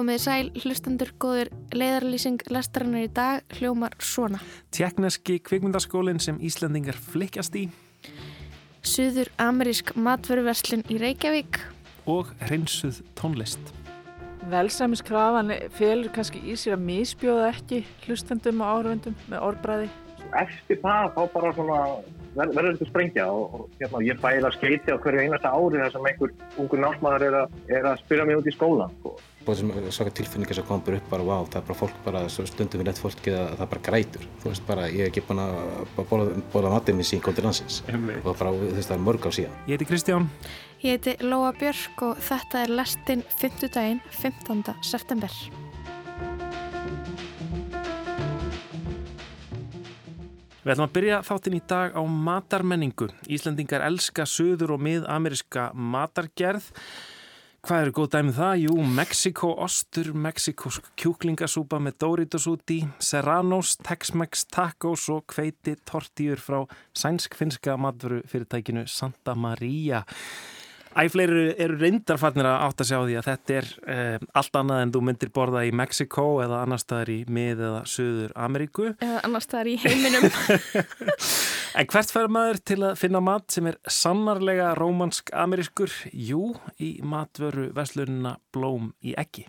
Komið sæl, hlustandur, góður leiðarlýsing lestarinnar í dag hljómar svona. Tjekkneski kvikmyndaskólinn sem Íslandingar flikjast í. Suður amerísk matveruverslun í Reykjavík. Og hreinsuð tónlist. Velsæmiskrafan félur kannski í sér að misbjóða ekki hlustendum og áhörvendum með orðbræði. Eftir það þá bara svona verður þetta sprengja og, og hérna, ég fæði að skeiti á hverju einasta ári þar sem einhver ungur náttmaður er, er að spyrja mig út í skólan. Sko. Og þessum svaka tilfinningar sem kom bara upp bara, wow, það er bara fólk bara, stundum við nett fólki að það bara grætur. Þú veist bara, ég hef ekki búin að bóla matinn minn sín til landsins og bara, þú veist, það er mörg á síðan. Ég heiti Kristján. Ég heiti Lóa Björk og þetta er lestinn 5. daginn, 15. september. Við ætlum að byrja þáttinn í dag á matarmenningu. Íslandingar elska söður og mið-ameríska matargerð. Hvað eru góð dæmið um það? Jú, Mexiko-ostur, Mexikosk kjúklingasúpa með Doritos úti, Serranos, Tex-Mex tacos og kveiti tortíur frá sænsk-finska matveru fyrirtækinu Santa Maria. Æfleiri eru reyndarfarnir að átt að sjá því að þetta er eh, allt annað en þú myndir borða í Mexiko eða annar staðar í mið- eða söður Ameríku. Eða annar staðar í heiminum. en hvert fer maður til að finna mat sem er sannarlega rómansk-amerískur? Jú, í matvöru veslunina Blóm í Eggi.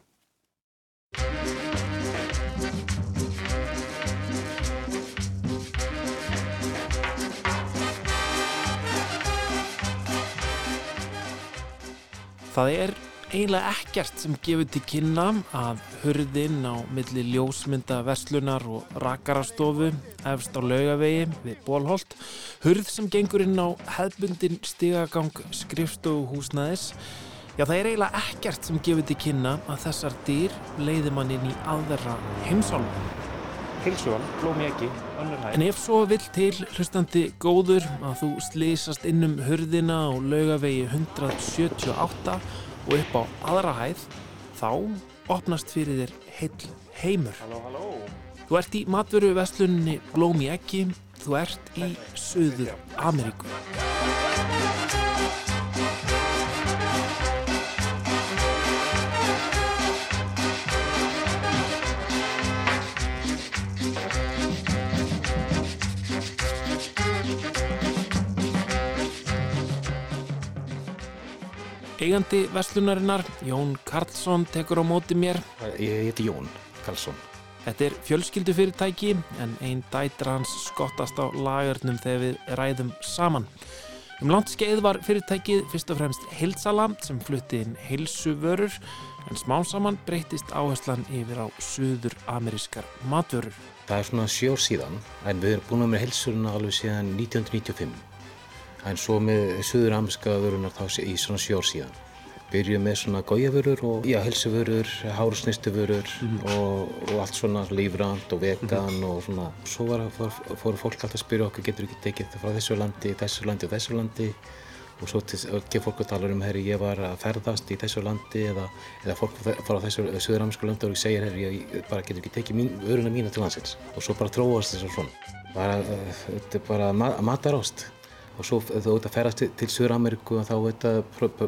Það er eiginlega ekkert sem gefur til kynna að hurðinn á milli ljósmynda verslunar og rakarastofu efst á laugavegi við Bólholt hurð sem gengur inn á hefbundin stigagang skrifstofuhúsnaðis Já, það er eiginlega ekkert sem gefur til kynna að þessar dýr leiði mann inn í aðverra heimsálfu. Hilsugal, blómi ekki, önnur hæg. En ef svo vill til hlustandi góður að þú slýsast inn um hurðina á laugavegi 178 og upp á aðra hæð, þá opnast fyrir þér heil heimur. Halló, halló. Þú ert í matveru vestlunni blómi ekki, þú ert í Suður Ameríku. Eigandi vestlunarinnar, Jón Karlsson, tekur á móti mér. Ég heiti Jón Karlsson. Þetta er fjölskyldufyrirtæki en einn dætra hans skottast á lagarnum þegar við ræðum saman. Um langt skeið var fyrirtækið fyrst og fremst heilsala sem flutti inn heilsuvörur en smá saman breytist áherslan yfir á söður amerískar matvörur. Það er svona sjór síðan en við erum búin með heilsuruna alveg síðan 1995 en svo með söður ameríska vörunar þá í svona sjór síðan. Byrjuð með svona gójavörur og já, helsuvörur, hárusnistuvörur mm -hmm. og, og allt svona lífrand og vegan mm -hmm. og svona. Svo var, fór, fór fólk alltaf að spyrja okkur, getur ekki tekið þetta frá þessu landi, þessu landi og þessu landi og svo gefur fólk að tala um, herri, ég var að ferðast í þessu landi eða, eða fólk frá þessu söður-amerísku landi og segir, herri, ég bara getur ekki tekið mín, vöruna mína til landsins og svo bara tróast þess að svona. Bara, þetta er bara matarást og svo þú ert að ferast til, til Suður-Ameríku og þá ert að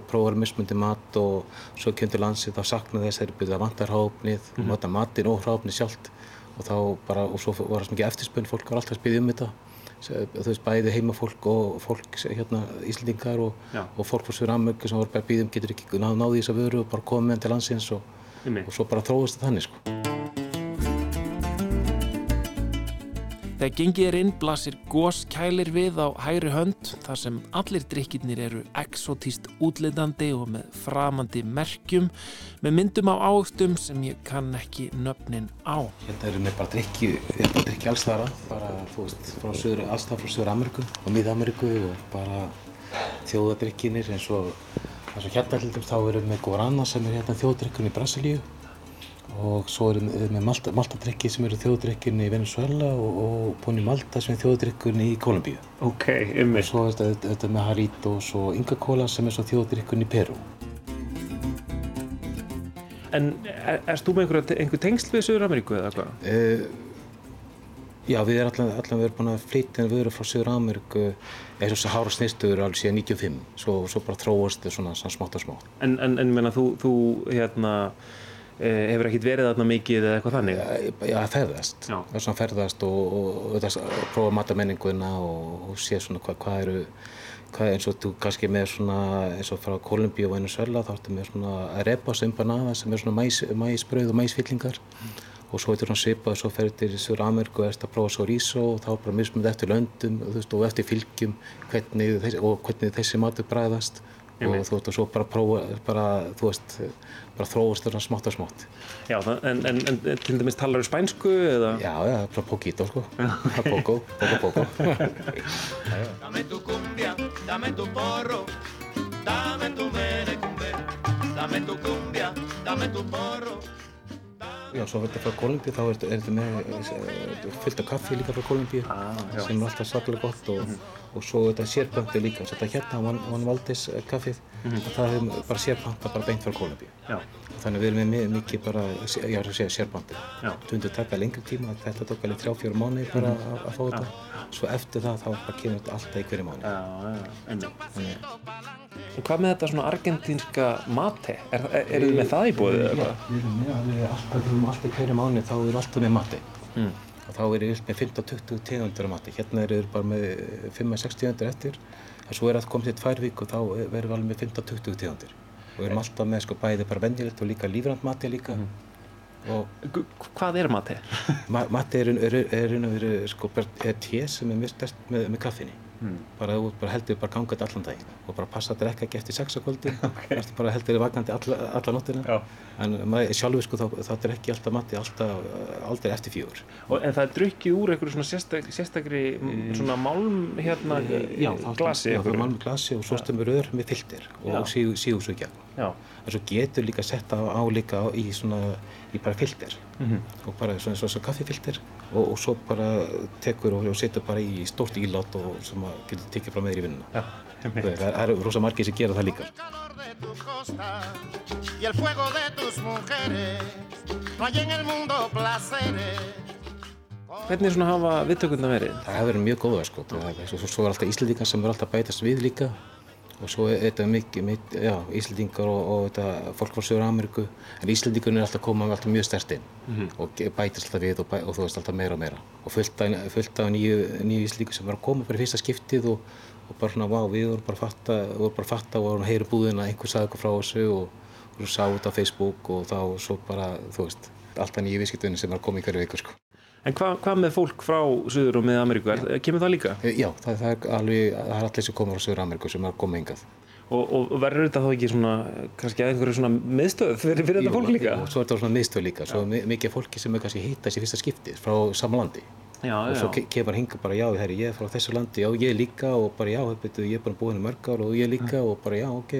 prófa mismundi mat og svo kjöndir landsið þá sakna þess að það vantar háfnið mm -hmm. og matinn og hráfnið sjálft. Og þá bara, og svo var það svo mikið eftirspunn fólk var alltaf að spyrja um þetta. Þú veist bæði heimafólk og fólk hérna Íslandingar og, og fólk frá Suður-Ameríku sem voru bara að býðum getur ekki náð, náð í þessa vöru og bara komið með til landsins og, og svo bara þróist það þannig sko Þegar gengið er inn blasir góskælir við á hægri hönd þar sem allir drikkirnir eru exotíst útlitandi og með framandi merkjum með myndum á águstum sem ég kann ekki nöfnin á. Hérna eru með bara drikki, hérna drikki alls þara, bara þú veist, frá söður, alls það frá söður Ameriku og Mið-Ameriku og bara þjóðadrikkinir eins og eins og hérna dæmis þá erum við með Guarana sem er hérna þjóðdrikkurinn í Brasilíu og svo erum við með Malta, Maltadrykki sem eru þjóðdrykkurinn í Venezuela og, og Pony Malta sem er þjóðdrykkurinn í Kolumbíu. Ok, ymmið. Svo er þetta, þetta með Haritos og Inca Cola sem er svo þjóðdrykkurinn í Peru. En er, erst þú með einhver, einhver tengsl við Söður-Ameríku eða hvað? Uh, já, við erum allan, allan verið búin að flytja vöru frá Söður-Ameríku eins og hára snistuður alveg síðan 95. Svo, svo bara þróast þetta svona, smátt og smátt. En, en, en menna, þú, þú hérna hefur ekkit verið þarna mikið eða eitthvað þannig? Já, að ferðast. Já. Það er svona að ferðast og, og, og, og prófa matamenninguna og, og sé svona hvað, hvað eru, hvað eins og þú kannski með svona, eins og frá Kolumbíu og Venezuela, þá ertu með svona rebas empanada sem er svona mæs, mæsbrauð og mæsfyllingar og svo er þetta svona svipað, svo ferður til Sur Ameríku og erst að prófa chorizo og þá er bara mismund eftir löndum og, veist, og eftir fylgjum hvernig þessi, og hvernig þessi matur bræðast og þú veist, og svo bara prófa, bara, þú veist, bara þróast þetta smátt og smátt. Já, það, en, en, en til dæmis talar þú spænsku eða? Já, já, bara poquito, sko. Poco, poco, poco. Dame tu cumbia, dame tu porro, dame tu merecumbe, dame tu cumbia, dame tu porro. Já, svo verður þetta frá Kolumbíu, þá er þetta með eh, fullt af kaffi líka frá Kolumbíu Ah, sem er alltaf saklega gott og, og svo þetta sérpönti líka, þetta hérna, One, One Valdez eh, kaffið, það er bara sérpönta bara beint frá Kolumbíu. Já, Þannig við erum með mi- mikið bara, já, það sé sérpönti. Já. Það myndi taka lengri tíma, þetta tók alveg þrjá, fjóra mánuði bara að, að fá þetta. Svo eftir það, þá bara kemur þetta alltaf í hverju já, já, einmitt. En hvað með þetta svona argentínska mate? Er, er, eru þið með það í bóðið eða hvað? Við erum alltaf, við í hverju mánuði, þá erum alltaf með mati. Mm. Og þá er ég með 15-20 tegundur af mati. Hérna eru þeir bara með 5-6 tegundur eftir. En svo er að koma til tvær vík og þá verðum við alveg með 15-20 tegundur. Og við erum alltaf með sko bæði bara venjulegt og líka lífrand mati líka. Og Gu- Hvað er mate? ma mati er, er, er, er, er, sko, er te sem er mjög stert með, með kaffinni. Bara, þú bara heldur bara gangað allan daginn og bara passa að drekka ekki eftir 6 á kvöldi. okay. bara heldur vakandi alla, alla nóttina. Já. En maður sjálfur sko þá, þá drekki alltaf mati alltaf aldrei eftir fjögur. Og, en það drukkið úr einhverju svona sérstak, sérstakri m- svona málm hérna glasi Já, það er málm glasi og svo stemur rör með filter Já. og síðusugja. Já, En svo getur líka sett á, á líka í svona, í bara filter Mhm. og bara svona svona kaffifilter og, og svo bara tekur og, og setur bara í stórt ílát og sem að getur tekið frá með þér í vinnuna. já, einmitt. Það það eru rosa margir sem gera það líka. Hvernig svona hafa viðtökurna verið? Það hefur verið mjög góða sko. Það er- Svo, svo er alltaf Íslandingar sem er alltaf að bætast við líka og svo þetta mikið, mikið já, Íslandingar og, og þetta, fólk frá Söður Ameríku en Íslandingarnir er alltaf að koma alltaf mjög sterkt inn. Og ge- bætast alltaf við og, bæ, og þú veist alltaf meira og meira. Og fullt af, nýju, Íslandingar sem var að koma í fyrsta skiptið og, og bara svona, vá, við vorum bara að fatta, vorum bara að fatta og vorum að heyra búðina, einhver sagði eitthvað frá þessu og, og sá þetta á Facebook og þá svo bara, þú veist, alltaf nýju viðskiptunni sem var að koma í hverju viku sko. En hvað hva með fólk frá Suður og með Ameríku? Er, kemur það líka? Eh, Já, það, það, er alveg, það er allir sem komur frá Söður Ameríku sem er að koma hingað. Og, og verður þetta þá ekki svona, kannski að einhverju svona miðstöð fyrir, fyrir þetta fólk líka? Og svo er þetta svona miðstöð líka, svo mi- mikið fólki sem er kannski hittast í fyrsta skiptið frá sama landi. Já, og svo ke- kemur hinga bara, já, herri, ég er frá þessu landi, já, ég líka og bara, já, betur, ég er bara búinn í mörg ár og ég líka og bara, já, ok.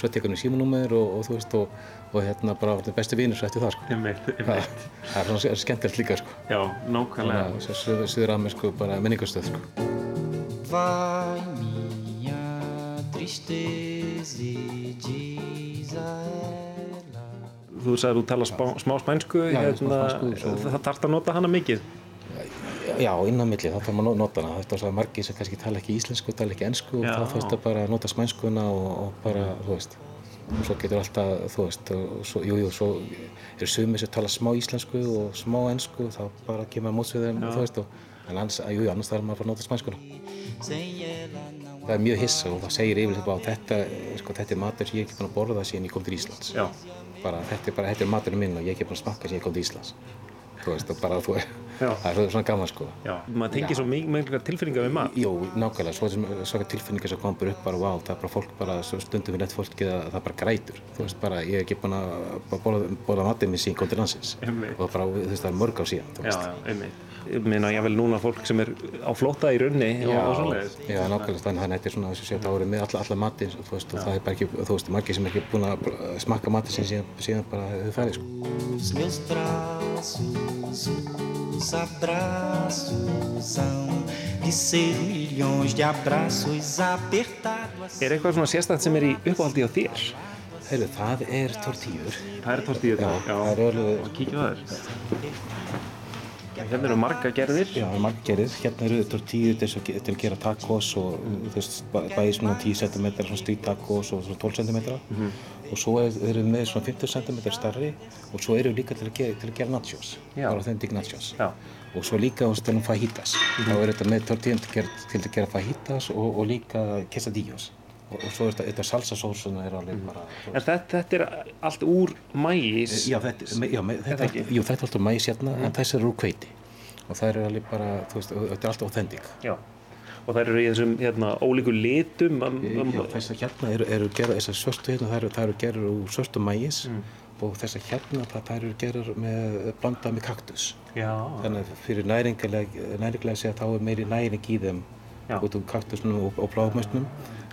Svo tekur hann símanúmer og, og þú veist, og, og hérna bara orðin bestu vinur svo eftir það, sko. Einmitt, Það, einmitt. það er svona skemmtilegt líka, sko. Já, nákvæmlega. Þannig að Suður- Suður Amerísku bara menningarstöð, sko. Vai minha tristeza diz a ela Þú sagði að þú tala spá, smá spænsku, Já, hérna, smá spænsku, svo- það þarf að nota hana mikið. Já, innan milli, þá þarf maður að nota hana. Þetta er svo margir sem kannski tala ekki íslensku, tala ekki ensku og Já. þá fyrst að bara nota spænskuna og, og bara, þú veist, og svo getur alltaf, þú veist, og svo, jú, jú, svo eru sumir sem tala smá íslensku og smá ensku, þá bara kemur móts við þeim, þú veist, og, en annars, jú, jú, annars þarf maður að fara að nota spænskuna. não Það er mjög hissa og það segir yfirleitt bara þetta, sko, þetta er matur sem ég er ekki búin að borða síðan ég kom til Íslands. Já. Bara, þetta er bara, þetta er maturinn minn og ég er ekki búin að smakka síðan ég kom til Íslands. Þú veist, og bara, þú, Já. það er svona gaman, sko. Já. Maður tengir svo mikið tilfinningar við mat. Jú, nákvæmlega, svo sem svaka tilfinningar sem kom bara upp bara, vá, það er bara fólk bara, svo stundum við nett fólkið að það bara grætur. Þú veist bara, ég er ekki búin að borða matið minn síðan kom til landsins. Og bara, þú veist, það er mörg á síðan, þú Já, veist. já, einmitt. Meina, ég vel núna fólk sem er á flótta í runni og, og svoleiðis. já, nákvæmlega, þannig að þetta er svona, séu, það voru með alla, alla veist, og það er bara ekki, þú veist, margir sem er ekki búin að smakka matið sem síðan, síðan bara hefur farið, sko. Er eitthvað svona sérstætt sem er í uppáhaldi á þér? Heyrðu, það er tortíur. Það er tortíðu Já, það er Og kíkja á þér. Hérna eru marga gerðir. Já, það er marggerðir. Hérna eru tortíður til, að til að gera tacos og þú veist, bæ- bæði svona 10 cm svona street tacos og svona 12 cm og svo er- eru við með svona 50 cm starri og svo eru við líka til að gera, til að gera nachos, authentic nachos. Já. Og svo líka á stelum fajitas. Þá er þetta með tortillan til, að til að gera fajitas og, og líka quesadillos. Og, og svo er þetta, þetta salsasósuna er alveg bara... þú En þetta, þetta er allt úr mægis. Já, þetta, já, me- þetta, ekki? jú, þetta er alltaf mæs hérna, en þessar eru úr hveiti. Og það er alveg bara, þú veist, og þetta er alltaf authentic. Já. Og það eru í þessum hérna, ólíku litum. Um, um, Já, þessar hérna eru, eru gerðar, þessar svörstu hérna, það eru, það eru gerðar úr svörstu mægis og þessar hérna, það, það eru gerðar með, blandað með kaktus. já. Þannig að fyrir næringilega, næringilega að þá er meiri næring í þeim Já. út úr kaktusnum og, og bláðmöstnum.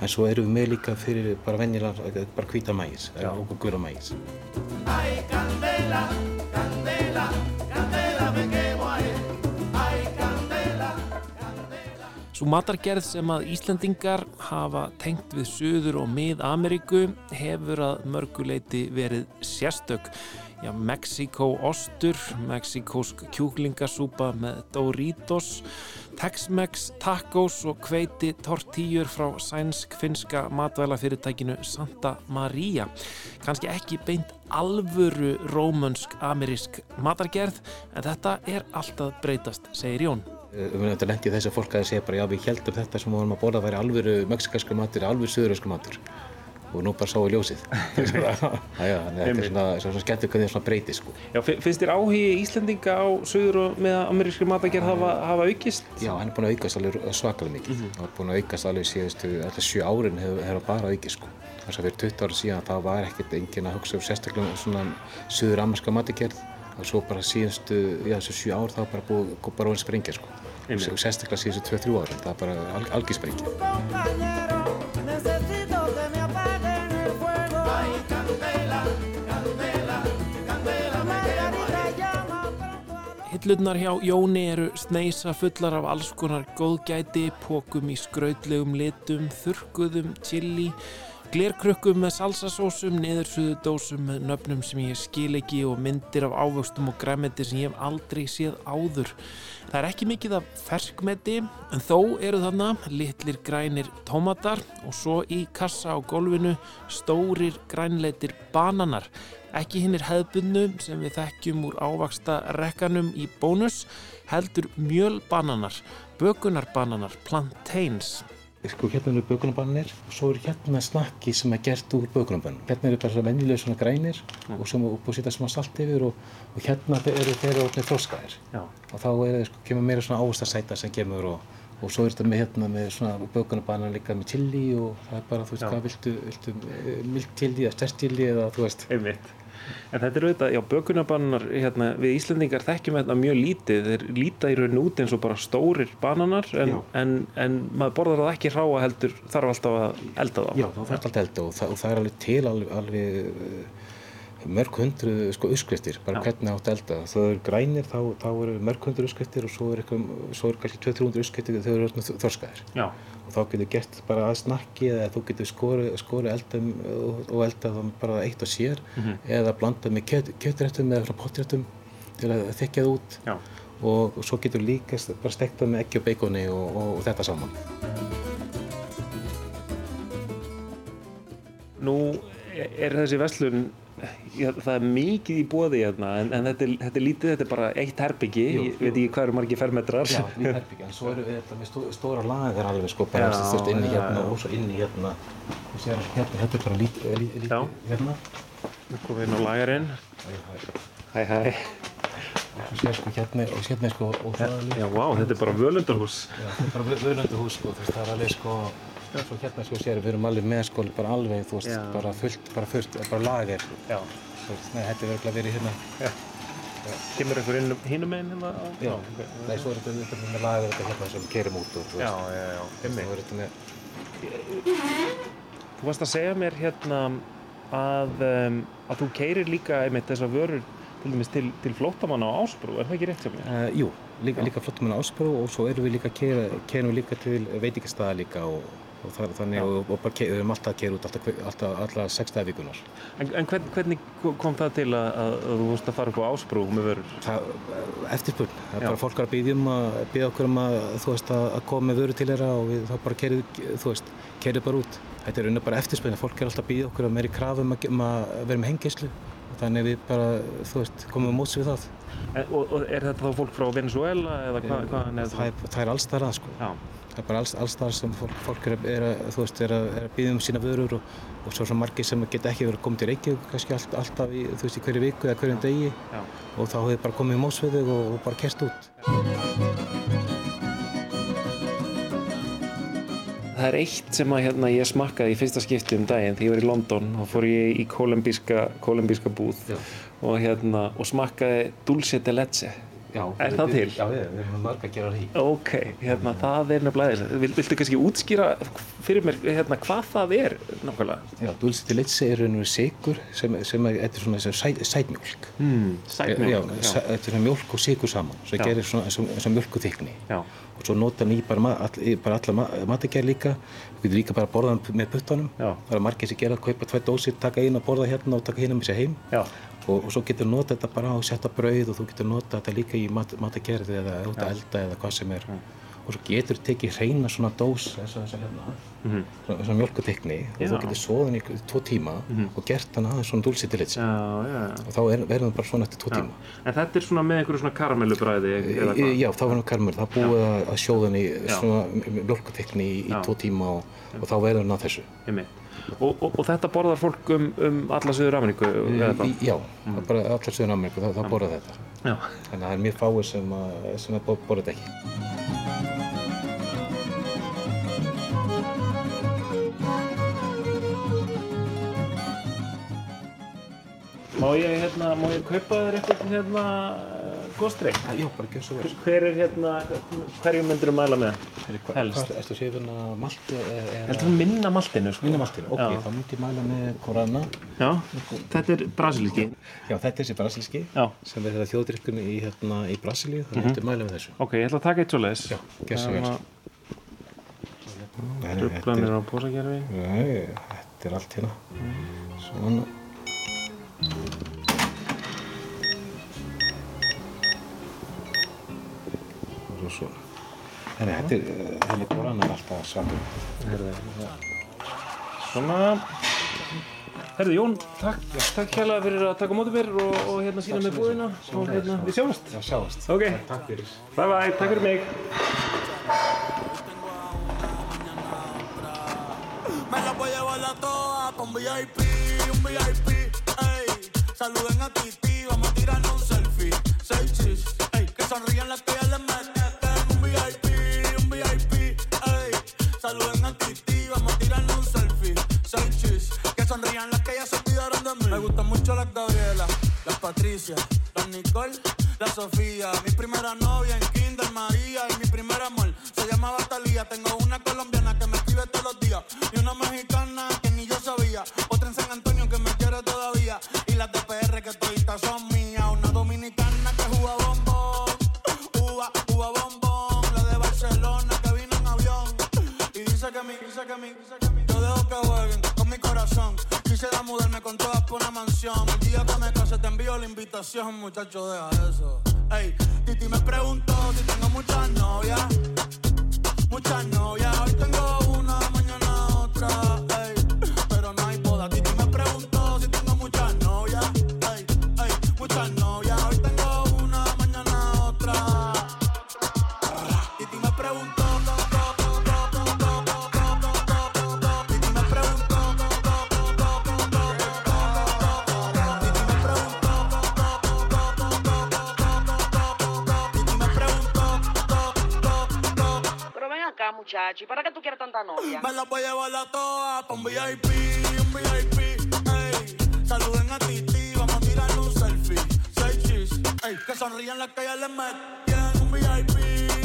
En svo erum við með líka fyrir bara venjulega, bara hvíta mægis og gula mægis. Svo matargerð sem að Íslandingar hafa tengt við Suður og Mið-Ameríku hefur að mörguleiti verið sérstök. Já, Mexíkó ostur, mexíkósk kjúklingasúpa með Doritos, Tex-Mex tacos og hveiti tortíjur frá sænsk-finska matvælafyrirtækinu Santa Maria. Kanski ekki beint alvöru rómönsk-amerísk matargerð, en þetta er alltaf breytast, segir Jón. Við erum þetta lendið þessi fólk að segja bara já við heldum þetta sem við vorum að borða væri alvöru mexikansku matur, alvöru söðurösku matur og nú bara sáu ljósið. Þannig að þetta er svona, svona skemmtur hvernig það svona breytið sko. Já, fi- finnst þér áhugi Íslendinga á söður og með amerískri matagerð hafa, hafa aukist? Já, hann er búinn að aukast alveg svakalega mikið. Mhm. Hann er búinn að aukast alveg síðustu, alltaf sjö árin hefur hef bara aukist sko. Þess að fyrir 20 ára síðan þá var ekkert enginn að hugsa um sérstaklega svona söður amerska matagerð og svo bara síðustu, já þessu sjö ár þá bara búið, bara að sprengja sko. Og sérstaklega síðustu 2-3 árin, það er bara al, Hillurnar hjá Jóni eru sneisa fullar af alls konar góðgæti, pókum í skrautlegum litum, þurrkuðum, chili, glerkrukkum með salsasósum, niðursuðu dósum með nöfnum sem ég skil ekki og myndir af ávöxtum og græmeti sem ég hef aldrei séð áður. Það er ekki mikið af ferskmeti en þó eru þarna litlir grænir tómatar og svo í kassa á gólfinu stórir grænleitir bananar. Ekki hinnir hefðbunnu sem við þekkjum úr ávaksta rekkanum í bónus, heldur mjölbananar, bökunarbananar, plantains. Sko hérna eru bökunarbannir og svo eru hérna snakki sem er gert úr bökunarbannum. Hérna eru bara svona venjulega svona grænir og sem er búið að setja smá salt yfir og, og hérna eru þeir orðnir þroskaðir. Já. Og þá er, sko, kemur meira svona ávastasæta sem kemur og, og svo er þetta með hérna með svona bökunarbannar líka með chili og það er bara, þú veist, Já. hvað viltu, viltu eh, mild chili eða sterk chili eða þú veist. Einmitt. En þetta er auðvitað, já, bökunarbannar, hérna, við Íslandingar þekkjum þetta mjög lítið, þeir líta í raun út eins og bara stórir bananar, en, en, en maður borðar það ekki hráa heldur, þarf alltaf að elda þá. Já, þá þarf alltaf elda og, það- og það er alveg til alveg, alveg eh, mörg hundru sko uppskriftir, bara Já. hvernig átt að elda. Það eru grænir, þá, þá eru mörg hundru uppskriftir og svo er, eitthvað, svo er kannski 200-300 uppskriftir þegar þau eru þorskaðir. Já. Þá getur gert bara að snakki eða þú getur skorið skori eldum og, og eldað bara eitt og sér Mhm. eða blandað með kjöt, kjötréttum eða frá potréttum til að þykja það út Já. og, svo getur líka bara stektað með ekki og beikoni og, og, og þetta saman. Nú er þessi verslun, já, það er mikið í bóði hérna, en, en þetta, er, þetta er lítið, þetta er bara eitt herbyggi, ég veit ekki hvað eru margir fermetrar. Já, lítið herbyggja, en svo eru við þetta með stó, stóra lagar alveg sko, bara þú veist, inni hérna og svo inni hérna og sér hérna, hérna er bara lítið, lítið, Já. lítið hérna Nú komum við inn á lagarinn. Hæ, hæ. og sér sko hérna og hérna er sko og það er Já, vá, þetta er bara völundarhús. já, þetta er bara völundu hús sko, þú veist, það er alveg sko svo hérna sko sér, við erum alveg með sko bara alveg, þú veist, Já. bara fullt, bara fullt, bara lager, Já. nei, þetta er verið verið hérna, Kemur einhver inn hinum meginn hérna? á- já, ok. nei, svo er þetta, þetta með lager þetta hérna sem kerum út og þú Já, veist, já, já. svo Einmitt. er þetta með, Þú varst að segja mér hérna að, um, að þú keirir líka einmitt þessar vörur til dæmis til, til flóttamanna á Ásbrú, er það ekki rétt sem mér? Uh, jú, líka, líka flottum en ásprú og svo erum við líka að keira, keirum við líka til veitingastæða líka og, og það, þannig og, og bara við erum alltaf keira út alltaf, alltaf, alltaf sex dagar vikunar. En, en hvern, hvernig kom það til að, að, þú vorst að fara upp á Ásbrú með vörur? Það, eftirspurn, það er bara fólk að byggja um að byggja okkur um að, þú veist, að, að koma með vöru til þeirra og við þá bara keirið, þú veist, keirið bara út. þetta er unna bara eftirspilna, fólk er alltaf að býða okkur að meiri krafum að, um að vera með hengislu þannig við bara, þú veist, komum við móts við það. En, og, og er þetta þá fólk frá Venezuela eða hvað? Hva, það, er, það er alls þar að sko. Það er bara alls, alls þar sem fólk, fólk er, er, veist, er, að, er að býða um sína vörur og, og svo svo margir sem geta ekki verið að koma til Reykjavík kannski all, alltaf í, veist, í hverju viku eða hverjum degi Já. og þá hefur bara komið í þig og, og bara kerst út. Það er eitt sem að hérna, ég smakkaði í fyrsta skipti um daginn þegar ég var í London og fór ég í kolumbíska, búð og, hérna, og smakkaði dulce de leche. Já, Er það til? Já, við, við erum marg að gera því. Ok, hérna, það er nefnilega þess. Vil, viltu kannski útskýra fyrir mér hérna, hvað það er nákvæmlega? Já, leche er raun og sigur sem, sem er, þetta er svona sem sæt, sætmjólk. Mm, Já, Sætmjólk. sæ- þetta er svona mjólk og sigur saman, svo Já. gerir svona, svona, svona mjólkuþykni. Já. Og svo nota hann í bara, all, bara alla ma matagerð líka, við getum líka bara að borða hann með puttanum. Já. Það er margir sem gera að kaupa tvær dósir, taka eina og borða hérna og taka hérna með sér heim. Já. Og, og svo getur nota þetta bara á að setja brauð og þú getur nota þetta líka í mat, matagerð eða að elda eða hvað sem er. Og svo getur tekið hreina svona dós, þess að þess að hérna, Mhm. svona, svona mjólkuþykni og Já. þú getur svoðan í tvo tíma og gert hann aðeins svona. Já, já, já. Og þá er, verður hann bara svona eftir tvo tíma. En þetta er svona með einhverju svona karamellubræði hvað? Já, þá verður hann karmur, það búið að, að sjóða hann í Já. svona mjölkutekni í, Já. tvo tíma og, og þá verður hann að þessu. Einmitt. Og, og, og þetta borðar fólk um, um alla Suður Ameríku já, það er bara allar söður Ameríku, þá, þá borða þetta. Já. Þannig að það er mjög fáið sem, sem að borða þetta ekki. Má ég, hérna, má ég kaupa þér eitthvað hérna góðstreik? Já, bara gjör svo vel. Hver er hérna, hverju myndir þú mæla með? Helst. Hvað, ertu séð hérna malti eða? Heldur þú minna maltinu? Sko? Minna maltinu, ok, þá myndi ég mæla með Korana. Já, þetta er brasilíski. Já, þetta er þessi brasilíski sem er þetta þjóðdrykkunni í, hérna, í Brasilíu, þannig myndi ég mæla með þessu. Ok, ég ætla að taka eitt svo leiðis. Já, gjör svo Rubla þetta er- mér á pósagerfi. Nei, þetta er allt hérna. Svona. Og svo svona. Þannig að þetta er, eh, henni koran er alltaf svakur. Svona. Herði Jón, takk, takk hérlega fyrir að taka á móti mér og, og hérna sína með búðina og hérna, við sjáumst. Já, sjáast. Ok, Takk fyrir. bye bye, takk fyrir mig. Saluden a Titi, vamos a tirarnos un selfie. Seis chis, ey. Que sonrían las que Patricia, las Nicole, la Sofía. Mi primera novia en Kinder María y mi primer amor se llamaba Talía. Tengo una envío la invitación, muchacho, deja eso. Ey, Titi me preguntó si tengo muchas novias. Muchas novias, ¿y para qué tú quieres tanta novia? Me la voy a llevar a todas pa' un VIP, un VIP, ey. Saluden a Titi, vamos a tirarle un selfie. Seis chis, ey. Que sonrían las que ya les metían. Un VIP,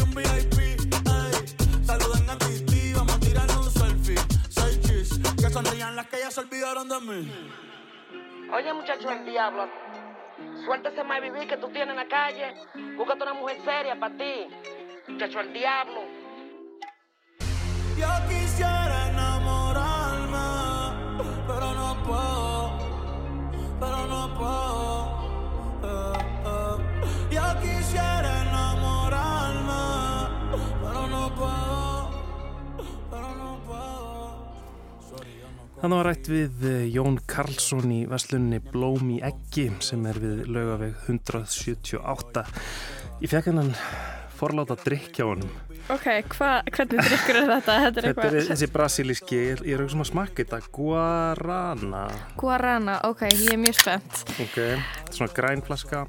un VIP, ey. Saluden a Titi, vamos a tirarle un selfie. Seis chis, que sonrían las que ya se olvidaron de mí. Oye, muchacho, el diablo. Suéltese más vivir que tú tienes en la calle. Búscate una mujer seria para ti. Muchacho, el diablo. Yo quisiera enamorarme, pero no puedo, pero no puedo. eh, eh. Yo quisiera enamorarme, pero no puedo, pero no puedo. Sorry. Hann var rætt við eh, Jón Karlsson í Veslunni Blóm í Eggi sem er við laugaveg 178. Ég fekk hennan forláta drikk hjá honum. Ok, hva, hvernig drikkur er þetta? Þetta er Þetta er eitthvað... þessi brasilíski, ég ég er auðvitað að smakka þetta, guarana. Guarana, ok, ég er mjög spennt. Ok, svona græn flaska,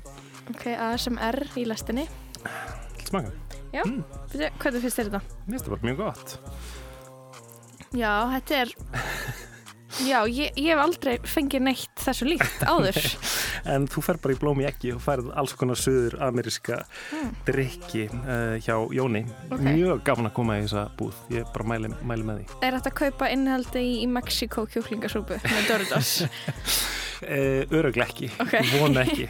Ok, ASMR í lestinni. smaka. Já, Mm. Hvernig finnst þér þetta? Mér finnst það bara mjög gott. Já, þetta er... Já, ég, ég hef aldrei fengið neitt þessu líkt áður. En þú fer bara í blóm í eggi og færð alls konar söður ameríska Mm. drikki uh, hjá Jóni. Ok. Mjög gaman að koma í þessa búð. Ég bara mæli, mæli með því. Er þetta að kaupa innihaldi í, í Mexiko kjúklingasúpu með Doritos? Uh, Öruglega ekki, Ok. vona ekki.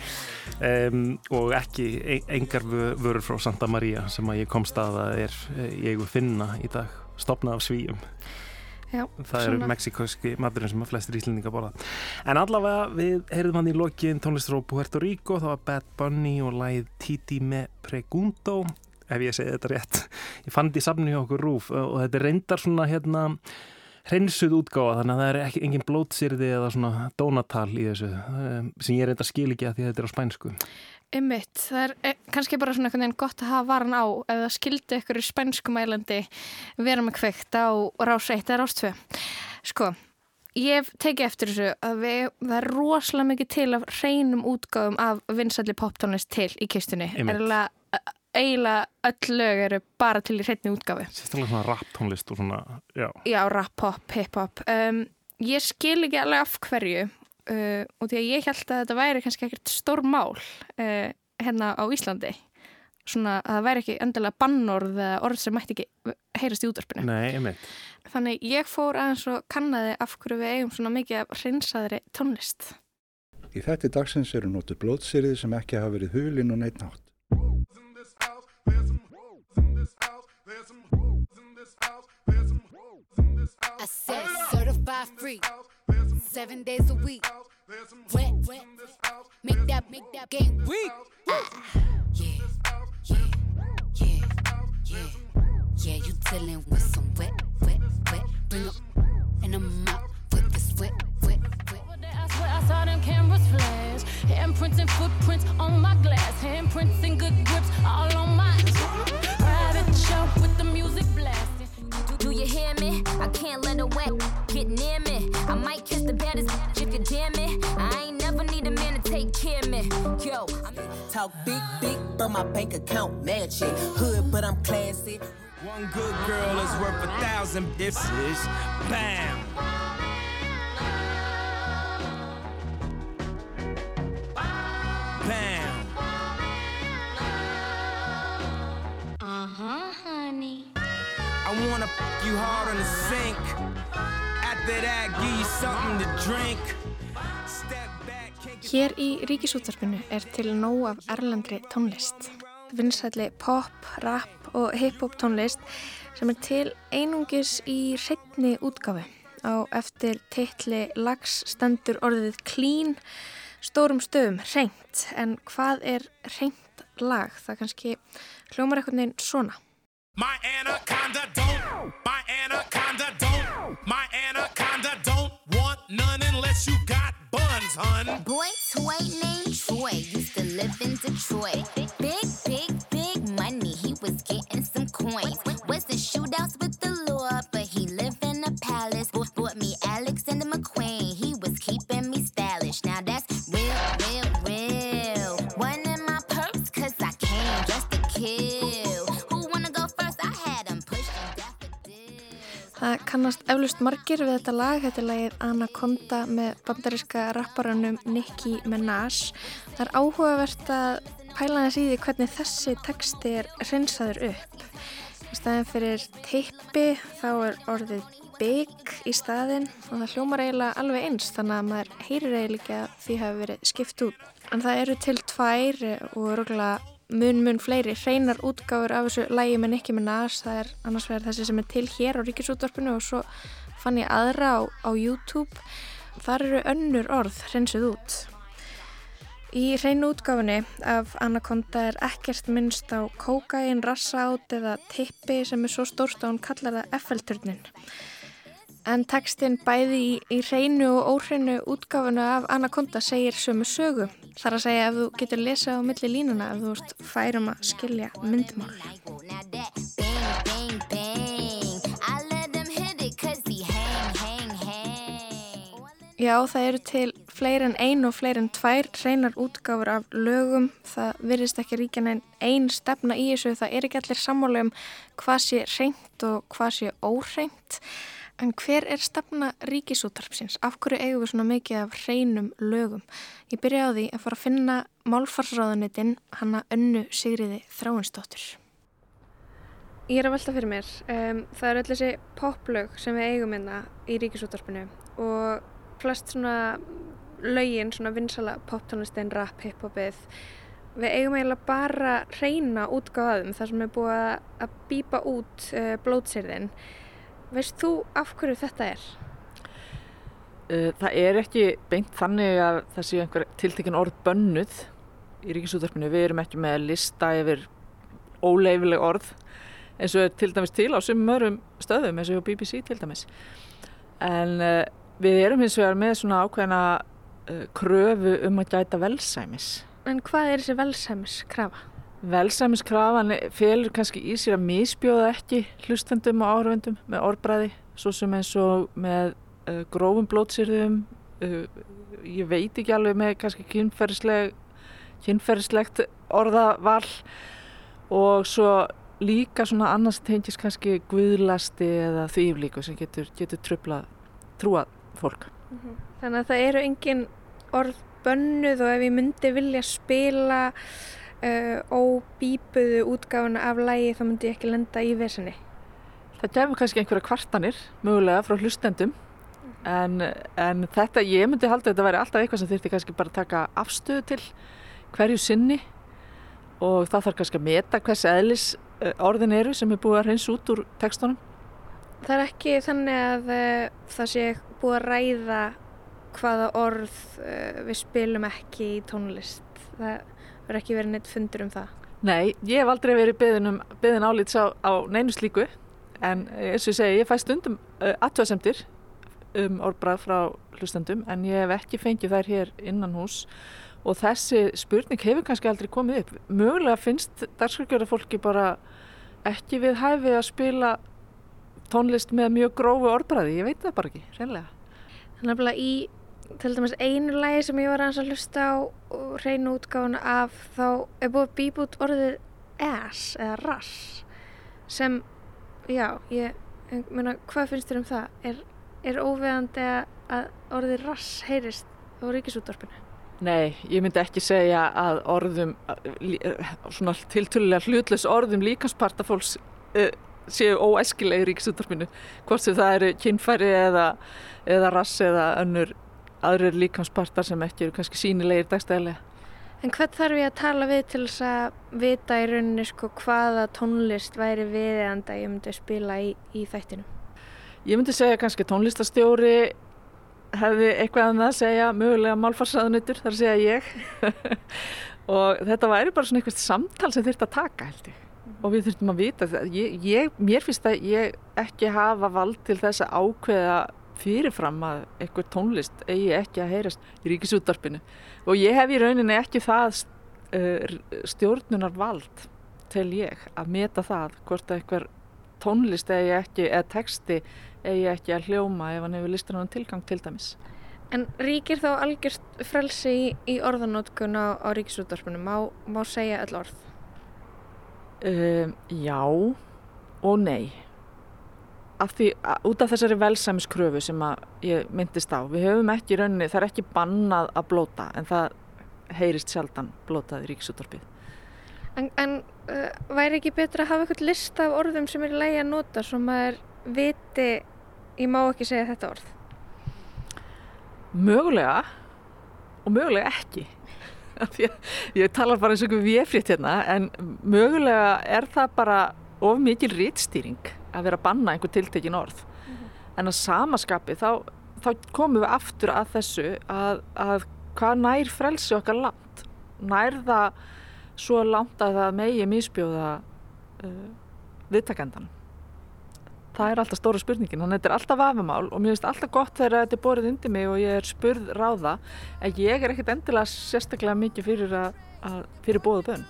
Um, og ekki e- engar vö- vörur frá Santa Maria sem að ég komst að að er eh, í eigu finna í dag. Stopnað af svíum. Já, Það eru mexikoski maturinn sem að flestir íslendinga borða. En allavega við heyrðum hann í lokin tónlistur á Puerto Rico, það var Bad Bunny og læð Titi me Pregunto, ef ég segi þetta rétt. Ég fann þetta í safnu hjá okkur rúf og þetta reyndar svona hérna hreinsuð útgáfa þannig að það er ekki engin blótsýrði eða svona dónatal í þessu um, sem ég reyndar skil ekki að því að þetta er á spænsku. Ymmitt, það er eh, kannski bara svona einhvern veginn gott að hafa varan á ef það skildi ykkur í spænsku mælandi vera með kveikt á rás 1 eða rás 2. Sko, ég hef tekið eftir þessu að við, það er rosalega mikið til af hreinum útgáfum af vinsalli poptónlist til í kistunni. Eiginlega eiginlega öll lög eru bara til í hreinni útgáfu. Sérstaklega svona rap tónlist og svona, já. Já, rap, pop, hip-hop. Um, ég skil ekki alveg af hverju uh, og því að ég held að þetta væri kannski ekkert stór mál uh, hérna á Íslandi. Svona að það væri ekki endilega bannorð eða orð sem mætti ekki heyrast í útvarpinu. Nei, einmitt. Þannig ég fór aðeins og kannaði af hverju við eigum svona mikið af hreinsaðri tónlist. Í þetta dagsins eru notuð blótsýrið sem ekki hafa verið hulinn og neitt nátt. I said certified free, seven days a week. Wet, wet, make that, make that game weak. Ah, yeah, yeah, yeah, yeah, yeah. You dealing with some wet, wet, wet. Bring 'em and I'm out with this wet, wet, wet. I swear I saw them cameras flash. Handprints and footprints on my glass. Handprints and good grips all on my private show with the music blasting. Do you hear me? I can't let a wet might kiss the baddest if you dare me. I ain't never need a man to take care of me. Yo, I'm Talk big, big, but my bank account matching. Hood, but I'm classy. One good girl is worth a thousand bitches. Bam! Bam! Uh-huh, honey. I wanna f you hard on the sink. After that, give you something to drink. Hér í ríkisútvarpinu er til nóg af erlendri tónlist. Vinsælli pop, rap og hip-hop tónlist sem er til einungis í hreitni útgáfi. Á eftir titli lags stendur orðið clean, stórum stöðum, hreint. En hvað er hreint lag? Það kannski hljómar eitthvað neginn svona. My anaconda don't, my anaconda don't, my anaconda don't want none unless you got buns, hun. Boy toy named Troy used to live in Detroit. Big, big, big money. He was getting some coins. Was in shootouts with the law, but he lived in a palace. Bought, bought me Alexander McQueen. He was keeping me stylish. Now that's real, real, real. One in my purse, cause I came just to kill. Það kannast eflust margir við þetta lag, þetta er lagið Anaconda með bandaríska rapparanum Nicki Minaj. Það er áhugavert að pæla þess í því hvernig þessi texti er hreinsaður upp. Í staðin fyrir tippi þá er orðið big í staðin og það hljómar eiginlega alveg eins þannig að maður heyrir eiginlega ekki að því hafi verið skipt út. En það eru til tvær og röglega mun mun fleiri hreinar útgáfur af þessu lægi með Nicki Minaj það er annars vegar þessi sem er til hér á ríkisútvarpinu og svo fann ég aðra á, á YouTube þar eru önnur orð hreinsuð út Í hreinu útgáfinni af Anaconda er ekkert minnst á kókain, rassátt eða tippi sem er svo stórst að hún kallar það Eiffelturnin. En textin bæði í, í reynu og óhreinu útgáfunu af Anaconda segir sömu sögu. Það er að segja ef þú getur lesað á milli línuna ef þú ert færum að skilja myndmál. Já, það eru til fleiri en ein og fleiri en tvær reynar útgáfur af lögum. Það virðist ekki ríkja neinn ein stefna í þessu. Það er ekki allir sammála um hvað sé reynt og hvað sé óreynt. En hver er stefna ríkisútarpsins? Af hverju eigum við svona mikið af reynum lögum? Ég byrja á því að fara að finna málfarsráðunitin hanna önnu Sigriði Þráinsdóttur. Ég er að velta fyrir mér. Um, það eru öll þessi poplög sem við eigum hérna í ríkisútarpinu og flest svona lögin, svona vinsala poptónlistin, rap, hiphopið. Við eigum eiginlega bara reyna útgáðum þar sem er búið að- að býpa út uh, blótsýrðin. Veist þú af hverju þetta er? Uh, Það er ekki beint þannig að það séu einhver tiltekin orð bönnuð í ríkisútvarpinu. Við erum ekki með lista yfir óleifileg orð eins og til dæmis til á sumum öðrum stöðum eins og BBC til dæmis. En uh, við erum hins vegar með svona ákveðina uh, kröfu um að gæta velsæmis. En hvað er þessi velsæmiskrafa? Velsæmiskrafan felur kannski í sér að misbjóða ekki hlustendum og áhrifendum með orðbræði, svo sem eins og með uh, grófum blótsýrðum, uh, ég veit ekki alveg með kannski kynferðisleg, kynferðislegt orðaval og svo líka svona annars tengis kannski guðlasti eða þýflíku sem getur, getur tröflað trúað fólk. Þannig að það eru engin orð bönnuð og ef ég myndi vilja spila uh, óbýpuðu útgáfuna af lægi þá myndi ég ekki lenda í vesenni. Það gefur kannski einhverja kvartanir mögulega frá hlustendum en, en þetta, ég myndi halda að þetta væri alltaf eitthvað sem þurfti kannski bara að taka afstöðu til hverju sinni og það þarf kannski að meta hvers eðlis eh, orðin eru sem er búið að hreins út úr tekstunum. Það er ekki þannig að uh, það sé búið að ræða hvaða orð uh, við spilum ekki í tónlist. Það verður ekki verið neitt fundur um það. Nei, ég hef aldrei verið beðin, um, beðin álits á, á neinu slíku en eh, eins og ég segi, ég fæ stundum uh, aðtöðasemdir um orðbrað frá hlustendum en ég hef ekki fengið þær hér innan hús og þessi spurning hefur kannski aldrei komið upp. Mögulega finnst dagskrifgjörða fólki bara ekki við hæfi að spila tónlist með mjög grófu orðbræði, ég veit það bara ekki, reynlega. Þannig að í til dæmis einu lægi sem ég var að hlusta á og reyna útgáfuna af þá er búið að býpa út orðið ass eða rass sem, já, ég, meina, hvað finnst þér um það? Er, er óveðandi að- orðið rass heyrist á ríkisútvarpinu? Nei, ég myndi ekki segja að orðum, eh, svona tiltölulega hlutlaus orðum líkansparta fólks uh, séu óæskileg í ríkisúttarpinu, hvort sem það eru kynfæri eða, eða rass eða önnur aðrir líkanspartar sem ekki eru kannski sínilegir dagstæðilega. En hvern þarf ég að tala við til þess að vita í rauninni sko hvaða tónlist væri viðeigandi að ég myndi spila í, í þættinu? Ég myndi segja kannski tónlistastjóri hefði eitthvað um það að segja, mögulega málfarsaðunautur, þar að segja ég. og þetta væri bara svona eitthvað samtal sem þurft að taka held ég. Og við þurftum að vita ég, mér finnst að ég ekki hafa vald til þess að ákveða fyrirfram að eitthvað tónlist eigi ekki að heyrast í ríkisúttarpinu. Og ég hef í rauninni ekki það uh, stjórnunar vald til ég að meta það hvort að eitthvað tónlist eigi ekki, eða texti eigi ekki að hljóma ef hann hefur listan á tilgang til dæmis. En ríkir þá algjörst frelsi í, í orðanótkun á, á ríkisútvarpinu? Má, má segja öll orð? Um, já og nei. Af því, út af þessari velsæmiskröfu sem ég myndist á, við höfum ekki í rauninni, það er ekki bannað að blóta en það heyrist sjaldan blótað í ríkisútvarpið. En, en uh, væri ekki betra að hafa eitthvað list af orðum sem er lægi að nota svo maður viti, ég má ekki segja þetta orð? Mögulega og mögulega ekki. Að Ég talar bara eins og einhver véfrétt hérna en mögulega er það bara of mikil rítstýring að vera að banna einhver tiltekin orð. En að samaskapi þá, þá komum við aftur að þessu að, að hvað nær frelsi okkar langt. Nær það svo langt að það megi misbjóða uh, viðtakendan. það er alltaf stóra spurningin, þannig að þetta er alltaf vafamál og mér finnst alltaf gott þegar þetta er borðið undir mig og ég er spurð ráða en ég er ekkert endilega sérstaklega mikið fyrir, að, að, fyrir bóðu bönn.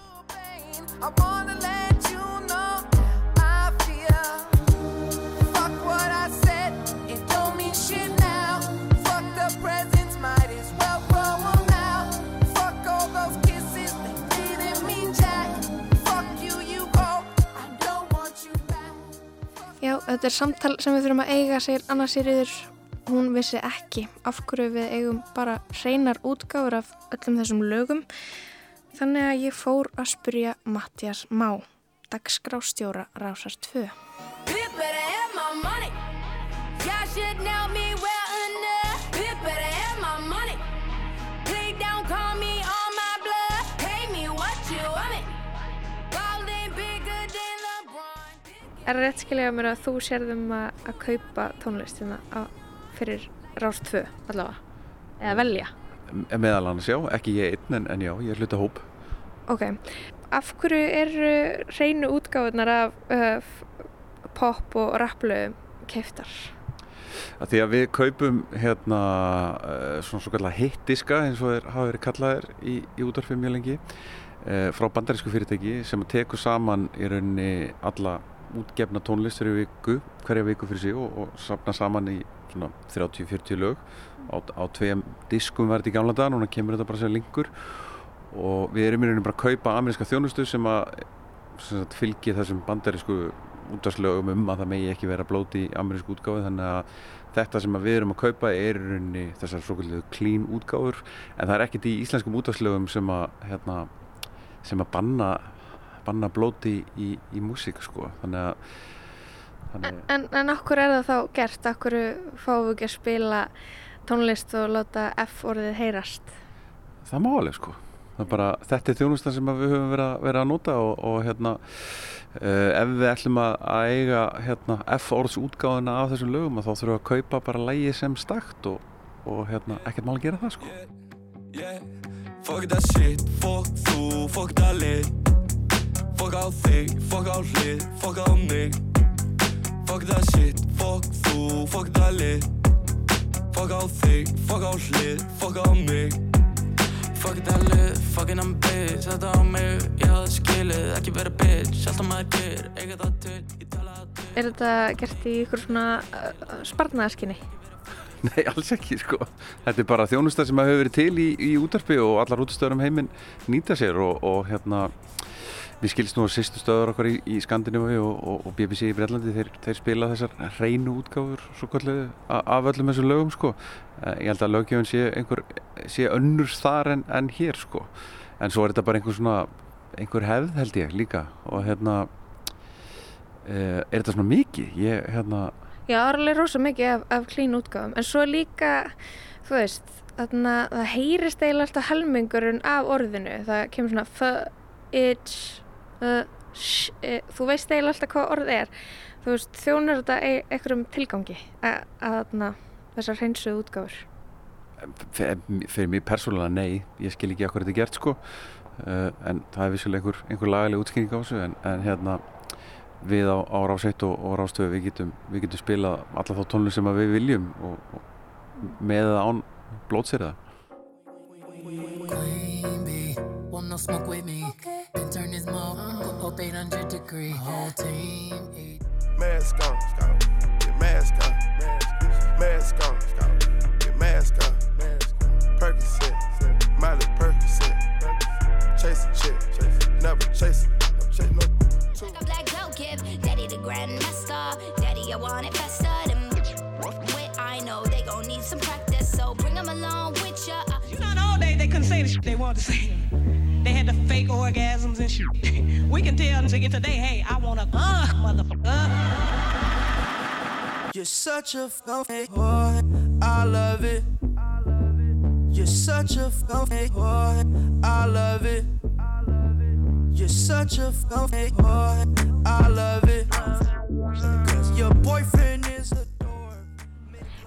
Þetta er samtal sem við þurfum að eiga, segir Anna Sýriður. Hún vissi ekki af hverju við eigum bara hreinar útgáfur af öllum þessum lögum. Þannig að ég fór að spyrja Mattias Má, dagskrástjóra Rásar 2. Bit Er rétt skiljaði mér að þú sérðum að, að kaupa tónlistina fyrir Rás 2 allavega? Eða velja? meðal annars já, ekki ég einn en, en já, ég er hluta hóp Ok, af hverju eru hreinu útgáfunar af uh, pop og rapplögum keiftar? að því að við kaupum hérna uh, svona svo kallar hitdiska eins og þeir hafa verið kallaðir í, í útvarfið mjög lengi uh, frá bandarísku fyrirtæki sem tekur saman í rauninni alla útgefna tónlist viku, hverja viku fyrir sig og, og safna saman í svona 30-40 lög. Á, á tveim diskum þetta í gamla dag, núna kemur þetta bara sem linkur. Og við erum í rauninni bara að kaupa ameríska þjónustu sem að sem sagt, fylgi þessum bandarísku útvarslögum um að það megi ekki vera blóti í amerísku útgáfi þannig að þetta sem að við erum að kaupa er í rauninni þessar svokullu clean útgáfur. En það er ekkert í íslenskum útvarslögum sem að hérna, sem að banna banna blóti í, í músík sko. Þannig að þannig, En, en okkur er það þá gert? Okkur fáum við ekki að spila tónlist og láta F orðið heyrast? það má alveg sko. Það er bara, þetta er þjónustan sem að við höfum verið að, verið að nota og, og hérna uh, ef við ætlum að, að eiga hérna, F-orðs útgáðuna af þessum lögum að þá þurfum við að kaupa bara lægi sem stakt og, og hérna, ekkert mál að gera það sko. Yeah, fuck það Fuck á þig, fuck á hlið, fuck á mig. Fuck that shit, fuck þú, fuck það lið. Fuck á þig, fuck á hlið, fuck á mig. Fuck það lið, fucking I'm bitch. Þetta á mig, ég hafði skilið, ekki vera bitch Alltaf maður dyr, eiga það til, ég tala það til. Er þetta gert í ykkur svona uh, sparnaðaskinni? Nei, alls ekki sko. Þetta er bara þjónusta sem að hefur verið til í, í útarpi og allar útastöður um heiminn nýta sér og, og hérna við skilst nú að sýstu stöður okkar í, í Skandinavíu og, og, og BBC í Breitlandi þeir, þeir spila þessar hreinu útgáfur kallu af öllum þessum lögum sko. Eh, ég held að löggjöfun sé sé önnur þar en, en hér sko. En svo er þetta bara einhver svona einhver hefð held ég líka. Og hérna eh, er þetta svona mikið? Ég hérna Já, það er rosa mikið af, af klín útgáfum. En svo líka, þú veist þarna, það heyrist eiginlega alltaf helmingurinn af orðinu. Það kemur svona f, it, uh, sh, e, þú veist eiginlega alltaf hvað orð er. Þú veist, þjónar þetta e einhverjum tilgangi að, að þarna, þessar hreinsuðu útgáfur? Fe- fyrir mig persónulega nei, ég skil ekki okkur þetta er gert sko. Uh, en það er vissulega einhver, einhver lagaleg útskýring á þessu en, en hérna við á, á rás 1 og, og rás 2 við getum, við getum spilað alla þá tónlist sem að við viljum og, og með eða án blótsýrða. Queen bee, want no smoke with me. Then turn this mug up 800 degree. Uh-huh. Whole team eat. Mask on, get mask on, mask on, get mask on, Percocet, Miley Percocet, chase a chick, never chase, no chase no. Like a black belt give Daddy the grandmaster. Daddy, I want it faster than what I know. They gon' need some practice, so bring 'em along with ya. You know, all day they couldn't say the shit they wanted to say. Had the fake orgasms and shit. we can tell them to get today, hey, I want a uh, motherfucker. You're such a fake boy, I love it. You're such a fake boy, I love it. You're such a fake boy, I love it. Cause your boyfriend is a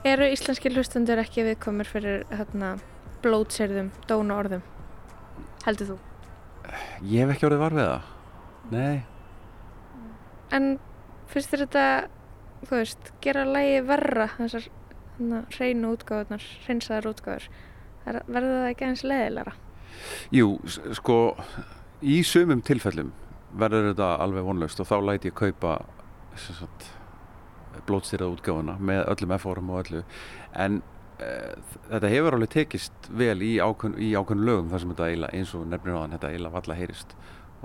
Eru íslenski hlustundur ekki viðkomur fyrir hérna, blótserðum, dóna orðum? Heldur þú? Ég hef ekki orðið var við það Nei, En finnst þér þetta þú veist, gera lægi verra þessar hreinu útgáðunar, hreinsaðar útgáður. Er- Verður það ekki eins leðilega? Jú, sko, í sumum tilfellum verður þetta alveg vonlaust og þá læti ég kaupa blótstýrað útgáfuna með öllum F-órum og öllu en þetta hefur alveg tekist vel í ákveðn, í ákveðn lögum þar sem þetta eiginlega eins og nefnir á þann þetta eiginlega valla heyrist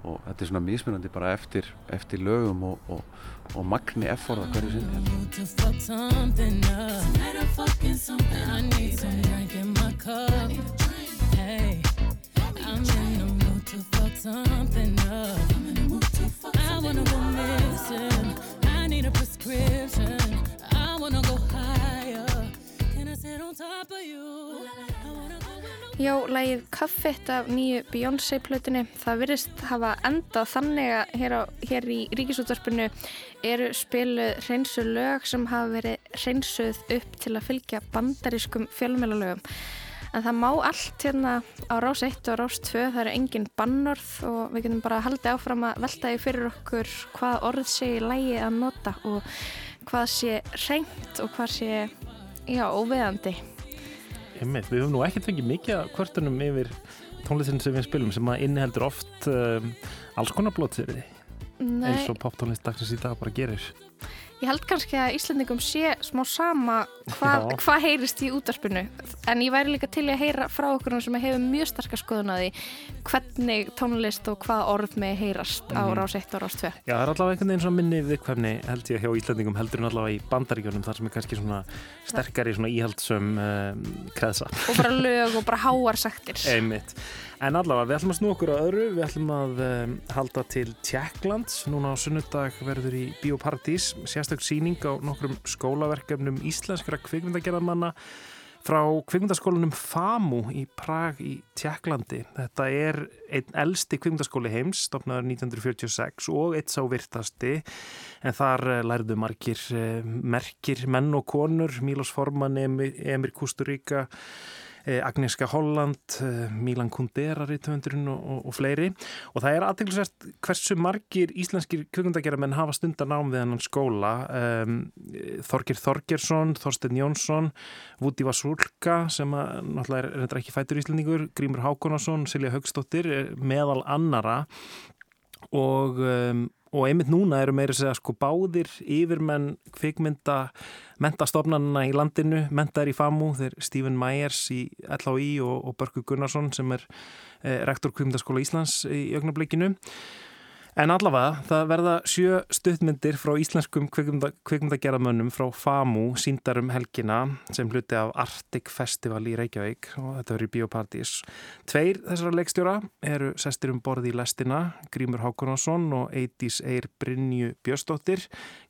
og þetta er svona mismunandi bara eftir, eftir lögum og, og, og magni F-óra hverju sinni. I wanna go missing. I need a prescription. I wanna go higher. Já, lægið Kaffett af nýju Beyoncé-plötunni, það virðist hafa endað þannig að hér, á, hér í ríkisútvarpinu eru spiluð hreinsu lög sem hafa verið hreinsuð upp til að fylgja bandarískum fjölmjölalögum. En það má allt hérna á rás 1 og rás 2, það eru engin bannorð og við getum bara haldið áfram að velta því fyrir okkur hvað orð sé í lægi að nota og hvað sé hreint og hvað sé, já, óveðandi. Einmitt, við höfum nú ekkert fengið mikið af kvörtunum yfir tónlistin sem við spilum sem að inniheldur oft um, alls konar blótsýriði Nei. eins og poptónlist dagsins í dag bara gerir Ég held kannski að Íslandingum sé smá sama hvað hva heyrist í útvarpinu en ég væri líka til að heyra frá okkur sem hefur mjög starka skoðun að því hvernig tónlist og hvað orð með heyrast á Mhm. rás 1 og rás 2 Já, það er allavega einhvern veginn svona minni viðkvæmni held ég hjá Íslandingum heldur en allavega í bandaríkjunum þar sem er kannski svona sterkari svona íhaldsum um, kreðsa og bara lög og bara háar saktir Einmitt. En allavega, við ætlum að snú okkur að öðru, við ætlum að um, halda til Tjekklands. Núna á sunnudag verður í Bíóparadís sérstök síning á nokkrum skólaverkefnum íslenskra kvikmyndagerðamanna frá kvikmyndaskólanum FAMU í Prag í Tjekklandi. Þetta er einn elsti kvikmyndaskóli heims, stopnaður 1946 og eitt sá virtasti, en þar eh, lærðu margir eh, merkir menn og konur, Mílos Forman, Emir, Kusturíka, Agnieszka Holland, eh, Milan Kundera rithöfundurinn og, og, og fleiri. Og það er aðteglisvært hversu margir íslenskir kvikmyndageramenn hafa stundan nám við hennan skóla. Um, Þorgir Þorgersson, Þorstein Jónsson Vúti Vasulka sem að náttúrulega er reyndar ekki fætur íslendingur Grímur Hákonarsson, Silja Haugsdóttir eh, meðal annara og, um, og einmitt núna eru meira segja sko báðir yfirmenn kvikmynda mentastofnanna í landinu, mentaðir í FAMU þeir Stephen Myers í LHI og, og Börgu Gunnarsson sem er eh, rektor kvikmyndaskóla Íslands í augnablikinu En allavega, það verða sjö stuttmyndir frá íslenskum kvikmynda, kvikmyndagerðamönnum frá FAMU síndar um helgina sem hluti af Arctic Festival í Reykjavík og þetta verður í Bíópartís. Tveir þessara leikstjóra eru sestir um borði í lestina, Grímur Hákonásson og Eidís Eir Brynju Björstóttir.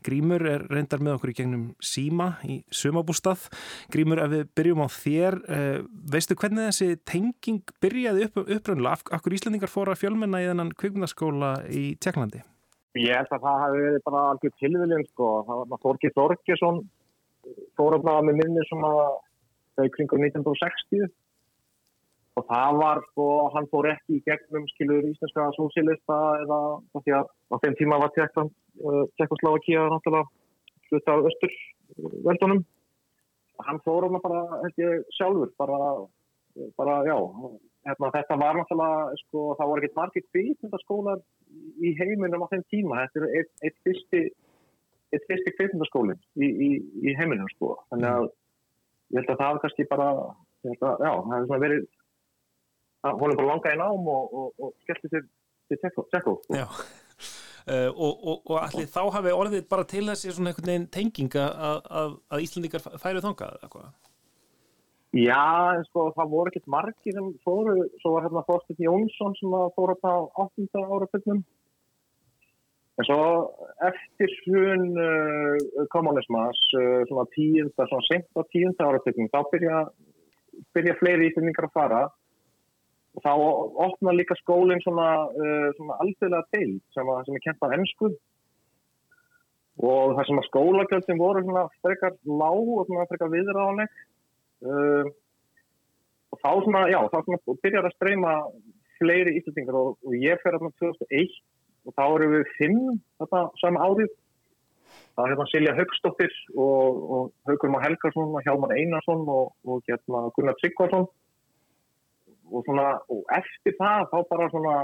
Grímur er reyndar með okkur í gegnum síma í sumabústað. Grímur, ef við byrjum á þér, eh, veistu hvernig þessi tenging byrjaði upp, af hverju Íslandingar fóru að fjölmenna í þennan kvikmyndaskóla í Tjekklandi? Ég held að það hafi verið bara algjör tilviljun sko. Það var Þorki Þorkesson fóröfnaða með minni sem að þau kringum 1960 og það var sko, hann fór ekki í gegnum skilur íslenska sósílista eða því að á þeim tíma var Tjekkland, uh, Tjekkoslovakia náttúrulega hluta af östur veldunum. Hann fór hann bara held ég sjálfur, bara, bara já, hérna, þetta var náttúrulega, sko, það var ekkert margir kvikmyndaskólar í heiminum á þeim tíma. Þetta er eitt, eitt fyrsti, fyrsti kvikmyndaskólinn í, í, í heiminum, sko. Þannig að ég held að það var kannski bara, að, já, það hefði svona verið, hún er bara langað í nám og, og, og skellti sér til Tjekko, sko. Já. Uh, og, og, og allir þá hafi orðið bara til þessi svona einhvern veginn tenging að, Íslandingar færu þangað eða hvað? Já, sko, það voru ekkert margir sem fóru, svo var hérna Þorstein Jónsson sem að fóru á 8. áratögnum. En svo eftir hrun uh, kommunismas, uh, svona tíunda, svona sent á tíunda áratögnum, þá byrja, byrja fleiri íslendingar að fara og þá opna líka skólinn svona, uh, svona alþjóðlega til sem, að, sem er kent á ennsku og það sem að skólagjöldin voru svona frekar lág og svona frekar viðráðanleg uh, og þá svona, já, þá svona byrjar að streyma fleiri íslendingar og, og ég fer hérna 2001 og þá eru við fimm þetta sama árið. Það var hérna Silja Haugstóttir og, og Haugur Már Helgarsson og Hjálmar Einarsson og, og hérna Gunnar Tryggvarsson og svona, og eftir það þá bara svona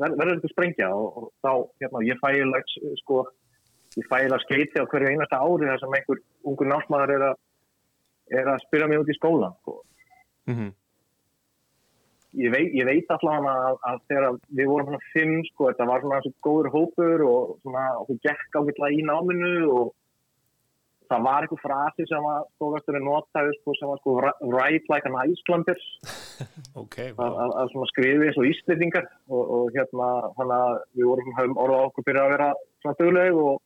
ver, verður þetta sprengja og, þá, hérna, ég fæla sko, ég fæla skeiti á hverju einasta ári þar sem einhver ungur námsmaður er að er að spyrja mig út í skólan sko. Mhm. ég, veit, ég veit allavega að, að þegar við vorum svona fimm sko, þetta var svona svona góður hópur og svona, hún gekk ágætlega í náminu og það var einhver frasi sem að skólasturinn notaði sko, sem var sko write like an Icelander Ok, að, að, að skrifi eins og íslendingar og, og hérna að við vorum orðað okkur fyrir að vera svona dugleg og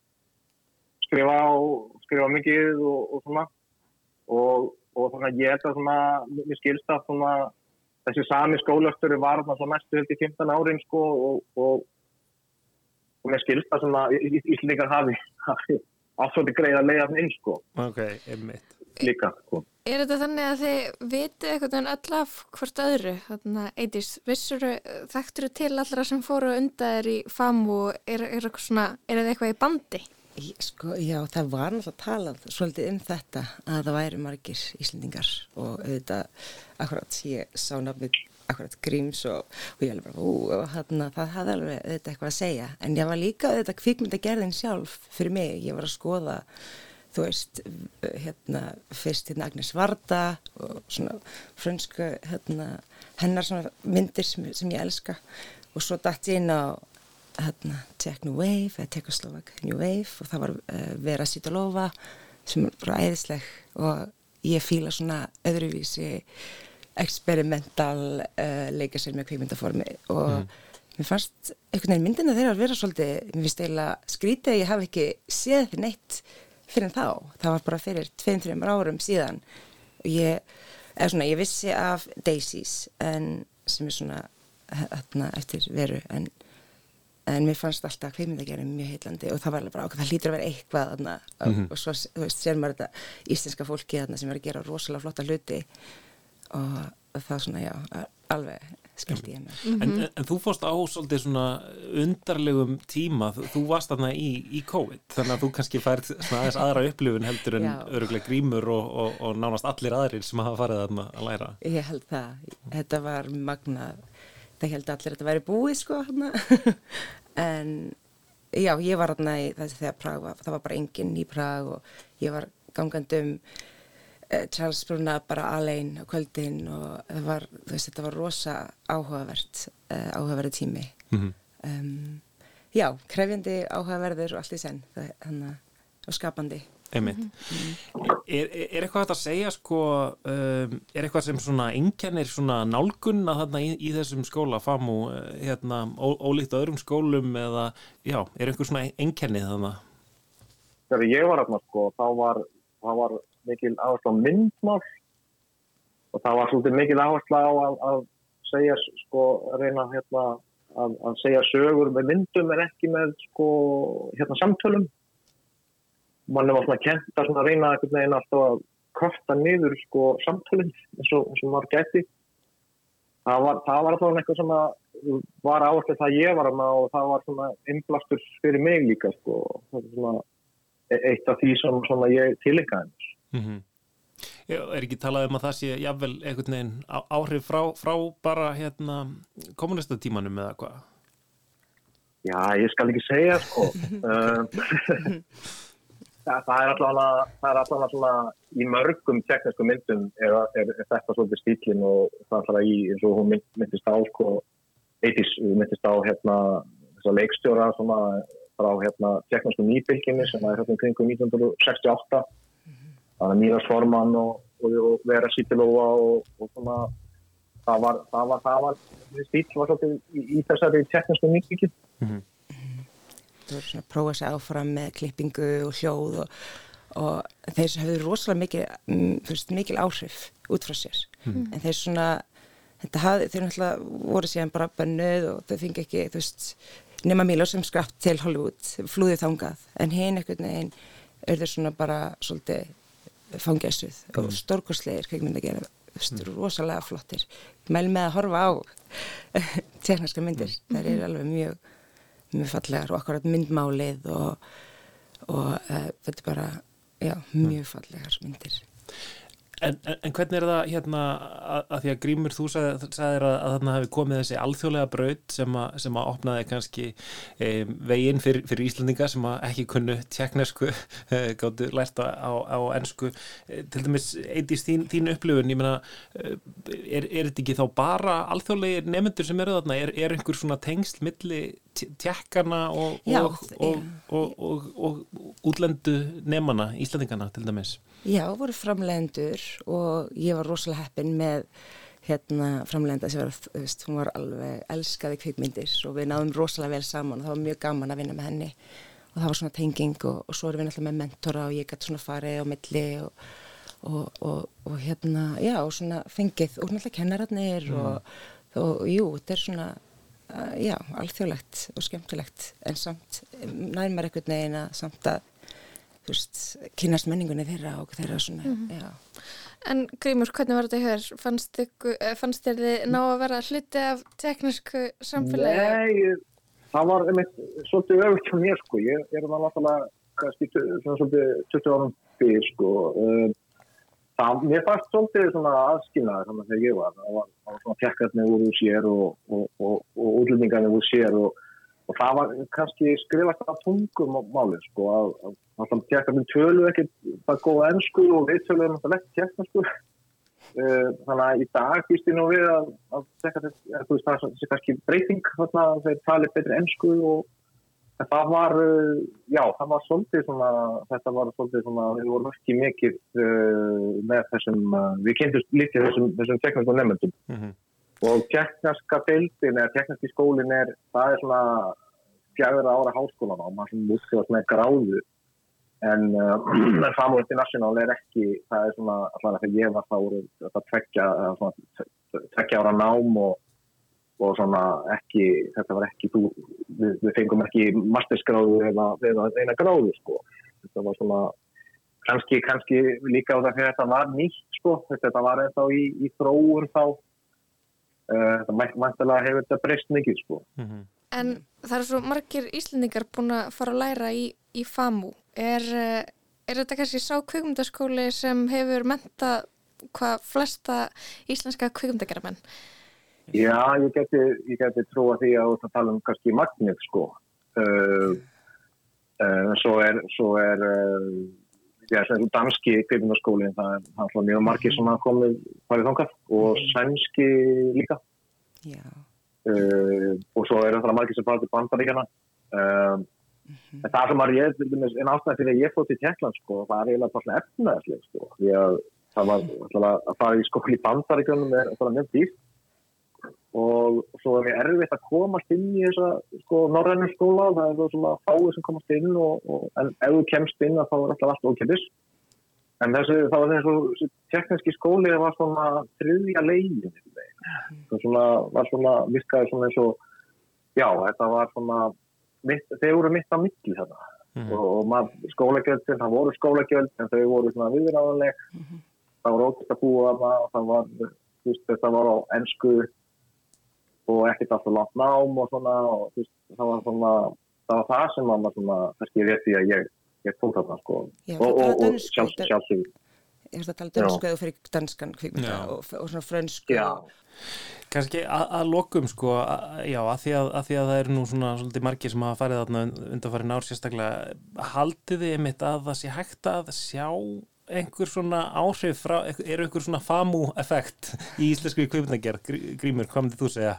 skrifa og skrifa mikið og, og svona og, og að ég held að svona mér skilst að svona þessi sami skólastöru var svona mestu held í 15 árin sko og, og, og mér skilst að svona Í- Í- Íslendingar hafi, hafi ásvöldi greiða leiðan inn sko Ok, einmitt. líka sko. Er þetta þannig að þið vitið eitthvað en öll af hvort öðru? Þannig að Eidís, vissuru, þekktur til allra sem fóru undan þér í FAM og er, er, eitthvað svona, er þetta eitthvað í bandi? Sko, já, það var náttúrulega talað svolítið um þetta að það væri margir Íslendingar og auðvitað akkurat ég sá nafnið akkurat Gríms og, og ég alveg bara, ú, hann það hafði alveg auðvitað eitthvað að segja. En ég var líka auðvitað kvikmyndagerðin sjálf fyrir mig, ég var að skoða þú veist, hérna fyrst hérna Agnes Varda og svona frönsku hérna, hennar svona myndir sem, sem ég elska. Og svo dætt ég inn á hérna, Techno Wave eða Tekoslovak New Wave og það var uh, Vera Sitolova sem bara æðisleg og ég fíla svona öðruvísi experimental uh, leika sér með kveikmyndaformi og mér fannst einhvern veginn myndina þeirra að vera svolítið, mér finnst eiginlega skrítið að ég hafi ekki séð því neitt fyrir þá, það var bara fyrir 2-3 árum síðan og ég, eða svona, ég vissi af Daisies en sem er svona hérna eftir veru en en mér fannst alltaf kveimindagjörum mjög heillandi og það var alveg bara ákveð, það hlýtur að vera eitthvað þarna, Mhm. og svo, þú veist, sér maður þetta íslenska fólki þarna sem er að gera rosalega flotta hluti og, og það svona, já, alveg skildi ég mér. en, en, en þú fórst á svolítið svona undarlegum tíma, þú, þú varst þarna í, í COVID, þannig að þú kannski fært svona aðeins aðra upplifun heldur en Já. öruglega grímur og, og, og nánast allir aðrir sem hafa farið þarna að læra. Ég held það, þetta var magnað, það held allir að þetta væri búið sko hérna, en já, ég var hérna í þessi þegar Prag var, það var bara enginn í Prag og ég var gangandum uh, Charles Bruna bara alein á kvöldin og það var, þú veist, þetta var rosa áhugavert, uh, áhugaverði tími. Mhm. Um, já, krefjandi áhugaverður og allt í senn, það, hana, og skapandi. Einmitt. Er, er, er eitthvað hægt að segja sko, um, er eitthvað sem svona einkennir svona nálgun að þarna í, í þessum skóla, FAMU, eh, hérna, ó, ólíkt öðrum skólum eða, já, er eitthvað svona einkennið þarna? þegar ég var þarna sko, þá var, þá var mikil áhersla á myndmál og það var svolítið mikil áhersla á að, að segja sko, reyna hérna, að, að segja sögur með myndum en ekki með sko, hérna, samtölum manni var svona kent að svona reyna einhvern veginn alltaf að korta niður sko samtölinn eins og, maður gæti það var, það var alltaf eitthvað sem að var áherslu það ég var að og það var svona innblastur fyrir mig líka sko það svona e- eitt af því sem svona ég tilengaði Mm -hmm. Er ekki talað um að það sé jafnvel einhvern veginn áhrif frá, frá bara hérna kommunistatímanum eða hvað? Já, ég skal ekki segja sko um, það, það er það er alltaf svona í mörgum teknísku myndum er, er, er þetta svolítið stílinn og það er alltaf í eins og hún mynd, myndist á sko, eittis myndist á hérna þessa leikstjóra svona frá hérna teknísku nýbylginni sem er hérna kringum 1968 þannig að Míras Forman og, og, og Vera Sýtilóa og, og svona það var, það var, það var stíl var svolítið í, í þessari teknísku nýbylgin þú voru svona að prófa sig áfram með klippingu og hljóð og, og þeir hefur rosalega mikil, mm, veist, mikil áhrif út frá sér. Mhm. en þeir svona þetta hafði, þeir náttúrulega voru síðan bara bönnuð og þau fengi ekki, veist nema Mílo sem skrapt til Hollywood flúðið þangað, en hinn einhvern veginn er þeir svona bara svolítið fangjæsuð og Mhm. stórkostlegir kveikmynd að gera, veist, rosalega flottir. Mæl með að horfa á tekniska myndir, þær eru alveg mjög mjög fallegar og akkurat myndmálið og, og uh, þetta er bara, já, mjög fallegar myndir. En, en, en hvernig er það hérna að, að því að Grímur þú sagði, sagðir að, að þarna hafi komið þessi alþjóðlega braut sem, a, sem að opnaði kannski e, veginn fyrir, fyrir Íslandinga sem að ekki kunnu tjekknesku e, gáttu lært á, á, ennsku e, til dæmis eitist þín, þín upplifun ég meina e, er, er þetta ekki þá bara alþjóðlegir nefnendur sem eru þarna? Er, er einhver svona tengsl milli tjekkana og, og, og, og útlendu nefnana Íslandingana til dæmis Já, voru framlegendur og ég var rosalega heppin með hérna framlegenda sem var, þú veist, hún var alveg elskaði kvikmyndir og við náðum rosalega vel saman og það var mjög gaman að vinna með henni og það var svona tenging og, og svo erum við náttúrulega með mentora og ég gæti svona farið á milli og, og, og, og hérna, já, og svona fengið og náttúrulega kennararnir Mm. og, jú, þetta er svona uh, já, alþjóðlegt og skemmtilegt en samt nærmar veginn að samt að þú veist, kynast menningunni þeirra og þeirra svona, Mhm. já. En Grímur, hvernig var þetta hér? Fannst, ykkur, eh, fannst þér þið ná að vera hluti af teknísku samfélagi? Nei, það var einmitt svolítið öfugt hjá mér sko. Ég er það náttúrulega kannski tu- svona svolítið 20 árum fyrir sko. Um, Það, mér fannst svolítið svona aðskilnaði þannig að þegar ég var. Það var, það var svona tekkarnir úr úr sér og, og, og, og útlendingarnir úr sér og, og það var kannski skrifast að tungum á málið sko. Að, að, að tekkarnir tölu ekki það góða ennsku og við töluðum alltaf ekki teknarsku. Uh, þannig að í dag býst ég nú við að, að þetta, þú veist það er kannski breyting þarna að þeir tali betri ennsku og það var, uh, já það var svolítið svona, þetta var svolítið svona, við vorum ekki mikið uh, með þessum, við kynntust líka þessum, þessum tekniska nefndum og tekniska deildin eða tekniski skólin er, það er svona fjagra ára háskólan á, maður sem útskrifast með gráðu. En uh, FAMU International er ekki, það er svona, allavega þegar ég var þá þetta svona, tveggja ára nám og, og svona ekki, þetta var ekki, þú, við, við fengum ekki mastersgráðu eða, eða eina gráðu sko, þetta var svona, kannski, kannski líka á það fyrir þetta var nýtt sko, þetta var ennþá í, í þróun þá, uh, þetta mæntilega hefur þetta breyst mikið sko. En það eru svo margir Íslendingar búin að fara að læra í, í FAMU. Er, eh, er þetta kannski sá kvikmyndaskóli sem hefur menta hvað flesta íslenska kvikmyndageramenn? Já, ég geti, ég geti trúa því að þú ert að tala um kannski magnið sko. Uh, uh, svo er, svo er uh, já, er danski kvikmyndaskólinn, það er, alltaf mjög margir sem hafa komið farið þangað og sænski líka. Uh, og svo er það margir sem farið til bandaríkjana. Uh, En það sem var ég, en ástæði fyrir að ég fótt í Tjekkland, sko, það er eiginlega bara svona efnaðsleg, sko, því að það var alltaf að fara í skóli í bandaríkjunum er alltaf mjög dýrt og svo er mér erfitt að komast inn í þessa, sko, norrænum skóla, það er það svona fáið sem komast inn og, og en ef þú kemst inn þá er alltaf allt ókjöpis. En þessi, það var þessi, þessi tekniski skóli það var svona þriðja legin, það svona, var svona, virkaði svona eins og, já, þetta var svona, mitt, þeir voru mitt á milli þarna. Og, og maður skólagjöldin, það voru skólagjöld en þau voru svona viðræðanleg það var ógætt að búa og það var, veist, þetta var á ennsku og ekkert alltaf langt nám og svona og þú veist, það var svona það var það sem maður svona, kannski ég veit því að ég, ég tók þarna sko. Já, og, og, og sjálfsög Ég veist að tala dansku eða fyrir danskan og, og svona frönsku. Já. Kannski að, að lokum sko, að, já, að því að, að því að það eru nú svona svolítið margir sem hafa farið þarna undanfarið nár sérstaklega, haldið þið einmitt að það sé hægt að sjá einhver svona áhrif frá, eru einhver svona famu-effekt í íslensku kveimdagerð, Grímur, hvað myndið þú segja?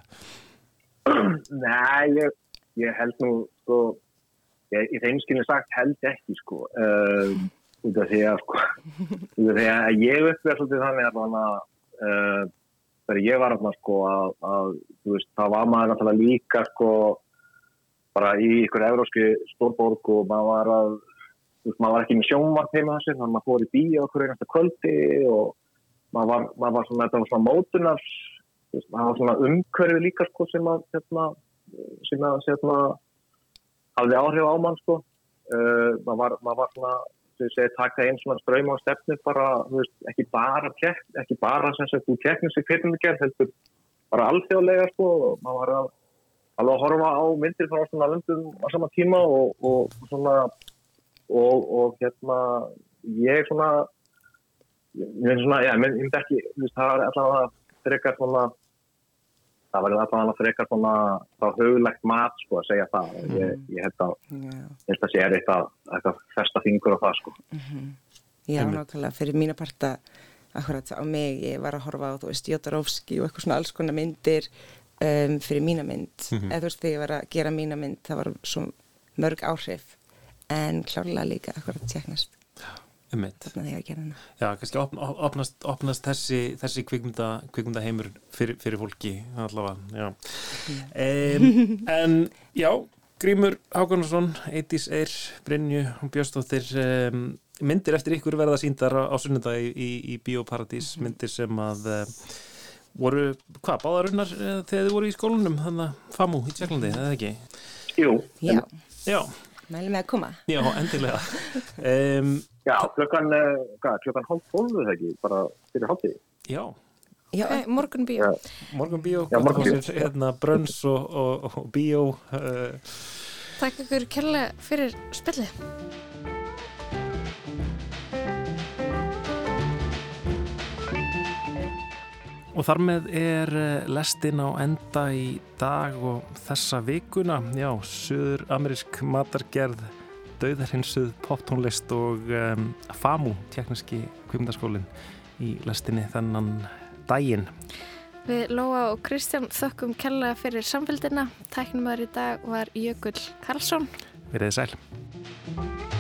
Nei, ég, ég held nú sko, ég, í þeim skilin sagt held ekki sko uh, út af því að sko út af því að ég uppverð svolítið þannig að að uh, þegar ég var þarna sko að, að veist, það var maður náttúrulega líka sko bara í ykkur euróski stórborg og maður var að veist, maður var ekki með sjónvart heima þessi þannig að maður fór í bíó okkur einasta kvöldi og maður var, maður var svona, þetta var svona mótunar þú veist, það var svona umhverfi líka sko sem að hérna, sem að hérna, hafði áhrif á mann sko. Uh, maður, var, maður var svona sem ég segi, taka einn svona ströym á stefnu bara, veist, ekki bara tek, ekki bara sem sagt, þú teknir sig fyrir mig gerð, heldur bara alþjóðlega sko og maður var að alveg að horfa á myndir frá svona löndum á sama tíma og, og svona og, og hérna ég svona ég myndi svona, já, ég myndi ekki það er allavega frekar svona það var allavega frekar svona þá hugulegt mat sko að segja það. Ég, ég held að ég held að sé er eitthvað, eitthvað festa fingur á það sko. Já, Einmitt. nákvæmlega, fyrir mína parta akkurat á mig, ég var að horfa á þú veist, Jótarovski og eitthvað svona alls konar myndir um, fyrir mína mynd. Mhm. eða þú veist, þegar ég var að gera mína mynd það var svo mörg áhrif en klárlega líka akkurat tjeknast gera hana Já, kannski opn, op- opnast, opnast þessi, þessi kvikmynda, kvikmynda heimur fyrir, fyrir fólki allavega, já. Um, en já, Grímur Hákonarsson, Eidís Eir, Brynju og Björnstóttir, um, myndir eftir ykkur verða síndar á, sunnudagi í, í, í Bíóparadís, myndir sem að uh, voru, hvað, báðarunnar uh, þegar þið voru í skólanum, þannig að FAMU í Tjekklandi, eða ekki? Jú. Já. Já. Mælum með að koma. Já, endilega. um, Já, klukkan, uh, hvað, klukkan hálf tólfu það ekki, bara fyrir hálftíð. Já. Já, okay, morgun bíó. Já. Morgun bíó, Já, morgun bíó. Sér, hérna, brönns og, og, og bíó. Uh, Takk ykkur kærlega fyrir spillið. Og þar með er eh, lestin á enda í dag og þessa vikuna. Já, söður amerísk matargerð, dauðarhinsuð poptónlist og um, FAMU, tekniski kvimdaskólinn í lestinni þennan daginn. Við Lóa og Kristján þökkum kærlega fyrir samfélgina. Tæknumöður í dag var Jökull Karlsson. Verðið sæl.